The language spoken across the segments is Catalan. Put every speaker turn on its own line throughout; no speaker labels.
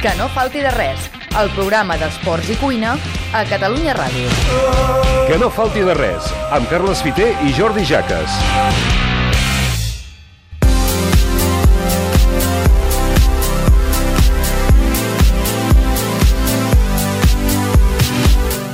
Que no falti de res, el programa d'esports i cuina a Catalunya Ràdio.
Que no falti de res, amb Carles Fiter i Jordi Jaques.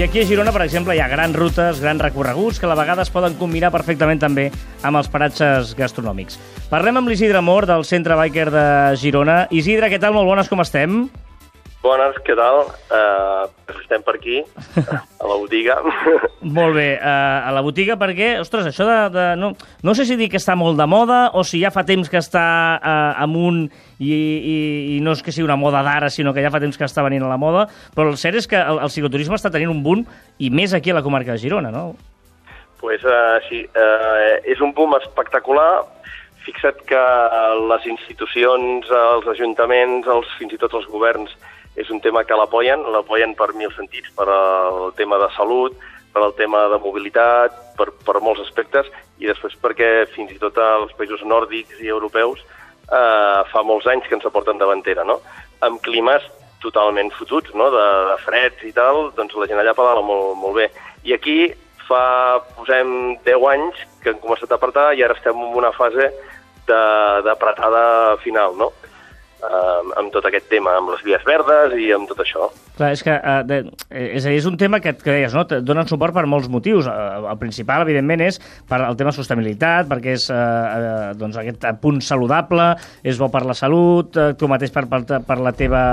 I aquí a Girona, per exemple, hi ha grans rutes, grans recorreguts que a la vegada es poden combinar perfectament també amb els paratges gastronòmics. Parlem amb l'Isidre Mor, del Centre Biker de Girona. Isidre, què tal? Molt bones, com estem?
Bones, què tal? Uh, estem per aquí, a la botiga.
Molt bé, uh, a la botiga perquè, ostres, això de... de no, no sé si dir que està molt de moda o si ja fa temps que està uh, amunt i, i, i no és que sigui una moda d'ara, sinó que ja fa temps que està venint a la moda, però el cert és que el, el cicloturisme està tenint un boom i més aquí a la comarca de Girona, no?
pues, uh, sí, uh, és un boom espectacular. Fixa't que les institucions, els ajuntaments, els, fins i tot els governs, és un tema que l'apoyen, l'apoyen per mil sentits, per el tema de salut, per el tema de mobilitat, per, per molts aspectes, i després perquè fins i tot als països nòrdics i europeus eh, fa molts anys que ens aporten davantera, no? Amb climes totalment fotuts, no? de, de freds i tal, doncs la gent allà pedala molt, molt bé. I aquí fa, posem 10 anys que hem començat a apretar i ara estem en una fase d'apretada final, no? Eh, amb tot aquest tema, amb les vies verdes i amb tot això.
Clar, és que de, és, a dir, és un tema que, que deies, no? donen suport per molts motius. Uh, el principal, evidentment, és per el tema sostenibilitat, perquè és uh, uh, doncs aquest punt saludable, és bo per la salut, uh, tu mateix per, per, per, la teva,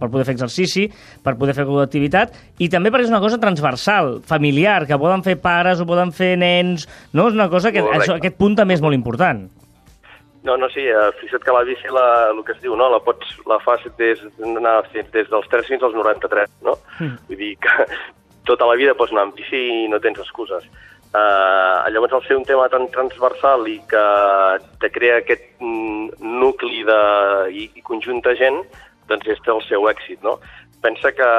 per poder fer exercici, per poder fer activitat, i també perquè és una cosa transversal, familiar, que poden fer pares o poden fer nens, no? És una cosa que això, aquest punt també és molt important.
No, no, sí, eh, fixa't que la bici, la, el que es diu, no? la, pots, la fas des, des dels 3 fins als 93, no? Mm. Vull dir que tota la vida pots anar amb bici i no tens excuses. Uh, llavors, al ser un tema tan transversal i que te crea aquest mm, nucli de, i, i conjunt de gent, doncs és el seu èxit, no? Pensa que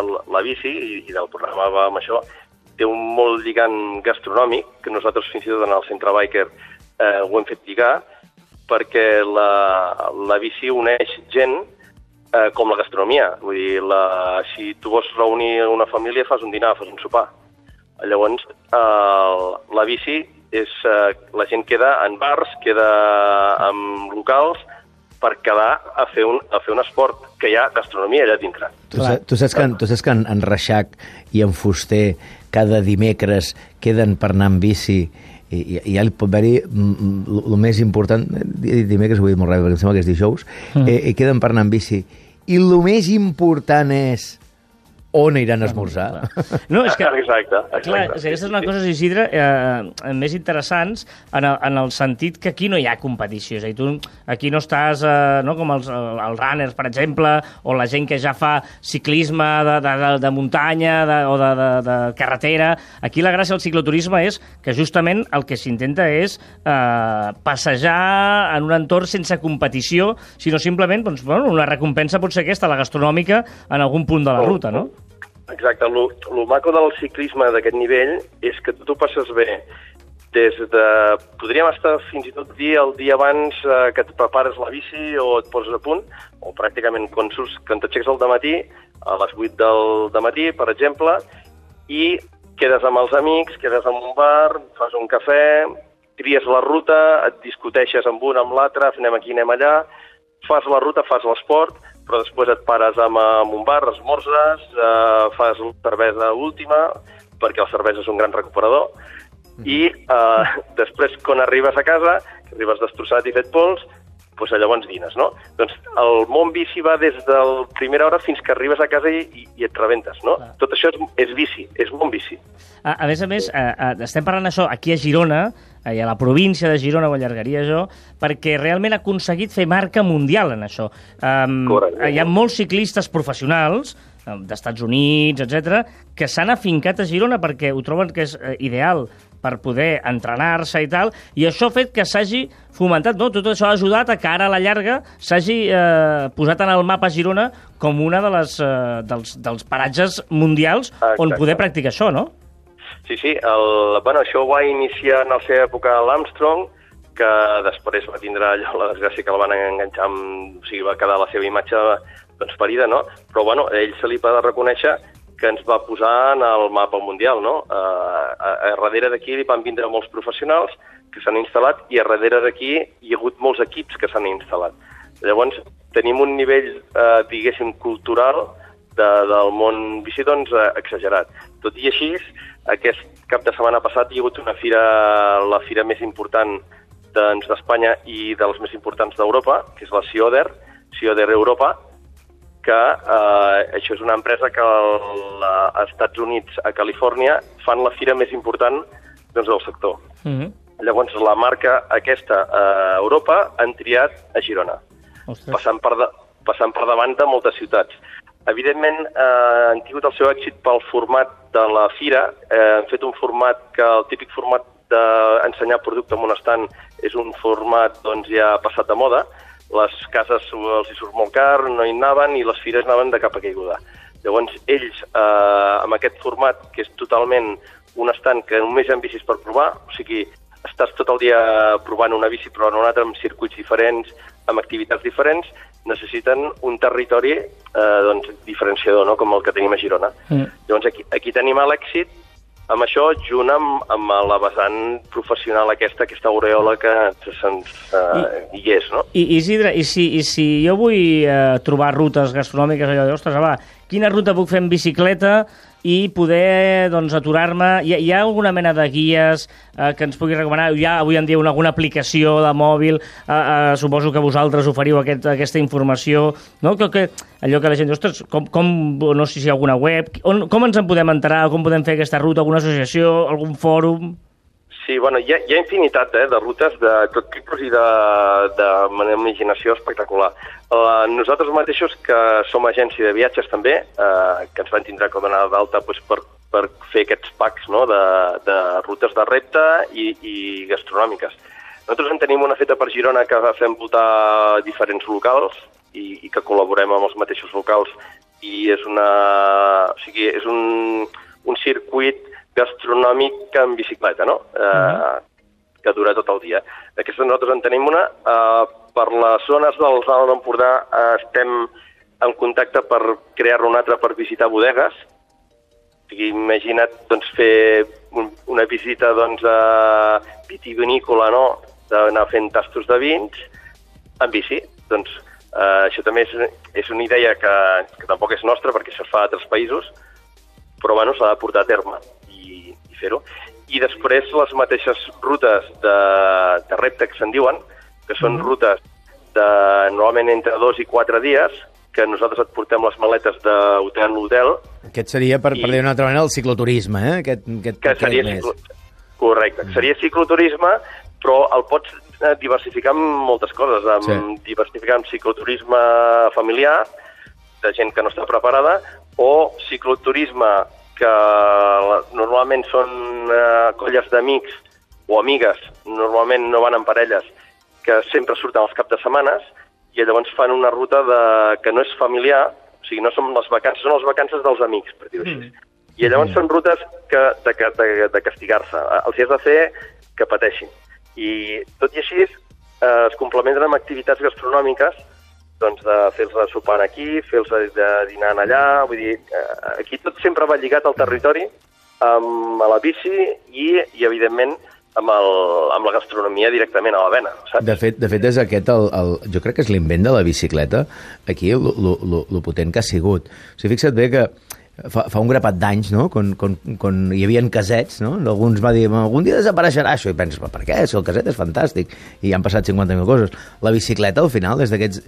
el, la bici, i, i del programa va amb això, té un molt lligant gastronòmic, que nosaltres fins i tot en el centre biker eh, ho hem fet lligar, perquè la, la bici uneix gent eh, com la gastronomia. Vull dir, la, si tu vols reunir una família, fas un dinar, fas un sopar. Llavors, eh, la bici és... Eh, la gent queda en bars, queda en locals, per quedar a fer, un, a fer un esport que hi ha gastronomia allà dintre.
Tu, tu saps que, tu saps que en, en Reixac i en Fuster cada dimecres queden per anar amb bici i, i, i ja li pot haver-hi el mm, mm, més important, dimecres ho he dit molt ràpid perquè em sembla que és dijous, mm. eh, queden per anar amb bici. I el més important és on aniran a esmorzar.
No, és que... Exacte, exacte.
Clar, és que aquestes són coses, Isidre, eh, més interessants en el, en el sentit que aquí no hi ha competició. És a dir, tu aquí no estàs, eh, no, com els, els runners, per exemple, o la gent que ja fa ciclisme de, de, de, de muntanya de, o de, de, de carretera. Aquí la gràcia del cicloturisme és que justament el que s'intenta és eh, passejar en un entorn sense competició, sinó simplement doncs, bueno, una recompensa pot ser aquesta, la gastronòmica, en algun punt de la ruta, no?
Exacte, el maco del ciclisme d'aquest nivell és que tu passes bé. Des de... Podríem estar fins i tot dir el dia abans eh, que et prepares la bici o et poses a punt, o pràcticament quan, surts, quan t'aixeques al matí, a les 8 del matí, per exemple, i quedes amb els amics, quedes en un bar, fas un cafè, tries la ruta, et discuteixes amb un, amb l'altre, anem aquí, anem allà, fas la ruta, fas l'esport, però després et pares amb, amb un bar, esmorzes, eh, fas la cervesa última, perquè la cervesa és un gran recuperador, i eh, després, quan arribes a casa, que arribes destrossat i fet pols, doncs llavors dines, no? Doncs el món bici va des de la primera hora fins que arribes a casa i, i, i et rebentes, no? Clar. Tot això és, és bici, és món bici.
A, a més a més, a, a, estem parlant això aquí a Girona, i a la província de Girona ho allargaria jo, perquè realment ha aconseguit fer marca mundial en això. Um, Correcte. hi ha molts ciclistes professionals, d'Estats Units, etc, que s'han afincat a Girona perquè ho troben que és eh, ideal per poder entrenar-se i tal, i això ha fet que s'hagi fomentat, no? tot això ha ajudat a que ara a la llarga s'hagi eh, posat en el mapa Girona com una de les, eh, dels, dels paratges mundials Exacte. on poder practicar això, no?
Sí, sí, el, bueno, això ho va iniciar en la seva època l'Armstrong, que després va tindre allò, la desgràcia que el van enganxar amb... O sigui, va quedar la seva imatge doncs, ferida, no? Però, bueno, a ell se li va de reconèixer que ens va posar en el mapa mundial, no? Uh, a, a, darrere d'aquí van vindre molts professionals que s'han instal·lat i a darrere d'aquí hi ha hagut molts equips que s'han instal·lat. Llavors, tenim un nivell, eh, diguéssim, cultural de, del món bici, doncs, eh, exagerat. Tot i així, aquest cap de setmana passat hi ha hagut una fira, la fira més important doncs, d'Espanya i de les més importants d'Europa, que és la CIODER, CIODER Europa, que eh, això és una empresa que als Estats Units, a Califòrnia, fan la fira més important doncs, del sector. Mm -hmm. Llavors, la marca aquesta a Europa han triat a Girona, passant per, de, passant per davant de moltes ciutats. Evidentment, eh, han tingut el seu èxit pel format de la fira. Eh, han fet un format que el típic format d'ensenyar producte en un estant és un format doncs, ja passat de moda. Les cases els hi surt molt car, no hi anaven i les fires anaven de cap a caiguda. Llavors, ells, eh, amb aquest format, que és totalment un estant que només hi ha bicis per provar, o sigui, estàs tot el dia provant una bici, però en un altre amb circuits diferents, amb activitats diferents, necessiten un territori eh, doncs, diferenciador, no? com el que tenim a Girona. Mm. Llavors, aquí, aquí tenim l'èxit amb això, junt amb, amb la vessant professional aquesta, aquesta aureola que se'ns uh, hi és, no?
I, Isidre, i si, i si jo vull uh, trobar rutes gastronòmiques, allò de, ostres, va, quina ruta puc fer en bicicleta i poder doncs, aturar-me. Hi, hi ha alguna mena de guies eh, que ens pugui recomanar? Hi ha avui en dia una, alguna aplicació de mòbil? Eh, eh, suposo que vosaltres oferiu aquest, aquesta informació. No? Que, que, allò que la gent diu, ostres, com, com, no sé si hi ha alguna web, on, com ens en podem enterar, com podem fer aquesta ruta, alguna associació, algun fòrum?
Sí, bueno, hi ha, hi ha infinitat eh, de rutes de tot tipus i de, de imaginació espectacular. Uh, nosaltres mateixos, que som agència de viatges també, uh, que ens van tindre com anar d'alta doncs, per, per fer aquests packs no, de, de rutes de repte i, i gastronòmiques. Nosaltres en tenim una feta per Girona que fem votar diferents locals i, i que col·laborem amb els mateixos locals i és una... O sigui, és un, un circuit gastronòmic en bicicleta, no? Uh -huh. que dura tot el dia. Aquesta nosaltres en tenim una. Uh, per les zones del Val d'Empordà uh, estem en contacte per crear-ne una altra per visitar bodegues. O sigui, imagina't doncs, fer un, una visita doncs, a vitivinícola, no? d'anar fent tastos de vins en bici. Doncs uh, això també és, és una idea que, que tampoc és nostra perquè això es fa a altres països, però bueno, s'ha de portar a terme fer-ho. I després les mateixes rutes de, de repte que se'n diuen, que són mm -hmm. rutes de normalment entre dos i quatre dies, que nosaltres et portem les maletes d'hotel en hotel.
Aquest seria, per, I... per dir una altra manera, el cicloturisme, eh? Aquest, aquest,
que seria més. Ciclo... Correcte, mm. seria cicloturisme, però el pots eh, diversificar amb moltes coses, amb sí. diversificar amb cicloturisme familiar, de gent que no està preparada, o cicloturisme que normalment són eh, colles d'amics o amigues, normalment no van en parelles, que sempre surten els cap de setmanes i llavors fan una ruta de, que no és familiar, o sigui, no són les vacances, són les vacances dels amics, per dir-ho així. Mm. I llavors mm. són rutes que, de, de, de castigar-se. Els has de fer que pateixin. I tot i així eh, es complementen amb activitats gastronòmiques doncs, de fer-los sopar aquí, fer-los de dinar allà, vull dir, eh, aquí tot sempre va lligat al territori, amb la bici i, i evidentment, amb, el, amb la gastronomia directament a la vena, saps?
De fet, de fet és aquest, el, el, jo crec que és l'invent de la bicicleta, aquí, el potent que ha sigut. O sigui, fixa't bé que fa, fa un grapat d'anys, no?, quan, quan, quan hi havia casets, no?, alguns va dir, algun dia desapareixerà això, i penses, per què? Si el caset és fantàstic, i han passat 50.000 coses. La bicicleta, al final, és d'aquests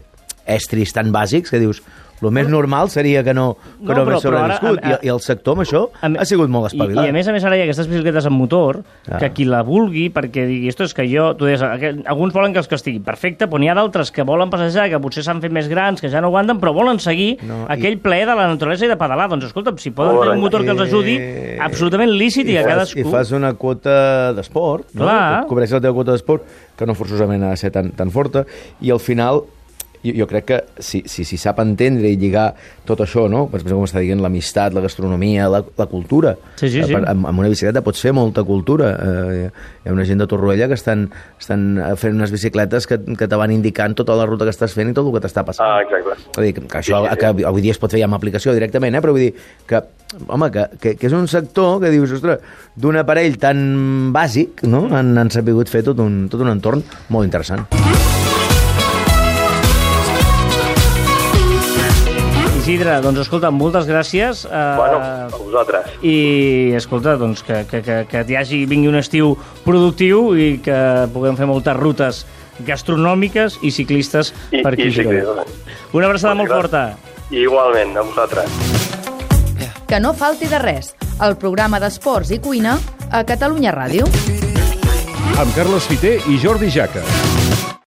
estris tan bàsics que dius el més normal seria que no, que no, no hagués sobreviscut. Ara, a, a, I, I el sector amb això a, ha sigut molt espavilat.
I, I a més a més ara hi ha aquestes bicicletes amb motor, ah. que qui la vulgui, perquè digui, esto és que jo... Tu deies, alguns volen que els castigui, perfecte, però n'hi ha d'altres que volen passejar, que potser s'han fet més grans, que ja no aguanten, però volen seguir no, aquell i... ple de la naturalesa i de pedalar. Doncs escolta, si poden tenir un motor que els ajudi, absolutament lícit i, i a cadascú...
I fas una quota d'esport, no? Clar. cobreix la teva quota d'esport, que no forçosament ha de ser tan, tan forta, i al final jo, jo crec que si, si, si sap entendre i lligar tot això, no? per exemple, com està dient, l'amistat, la gastronomia, la, la cultura.
Sí, sí, sí.
Per, amb, amb una bicicleta pots fer molta cultura. Eh, hi ha una gent de Torroella que estan, estan fent unes bicicletes que, que te van indicant tota la ruta que estàs fent i tot el que t'està passant.
Ah, exacte.
Vull dir, que, que això
Sí, sí, sí.
que avui dia es pot fer ja amb aplicació directament, eh? però vull dir que, home, que, que, que és un sector que dius, ostres, d'un aparell tan bàsic, no? Han, han sabut fer tot un, tot un entorn molt interessant.
Isidre, doncs escolta, moltes gràcies. Eh,
Bueno, a vosaltres.
I, escolta, doncs que, que, que, que hi hagi, vingui un estiu productiu i que puguem fer moltes rutes gastronòmiques i ciclistes
I,
per aquí.
i ciclisme.
Una abraçada molt forta.
Igualment, a vosaltres.
Que no falti de res, el programa d'esports i cuina a Catalunya Ràdio.
Amb Carles Fiter i Jordi Jaques.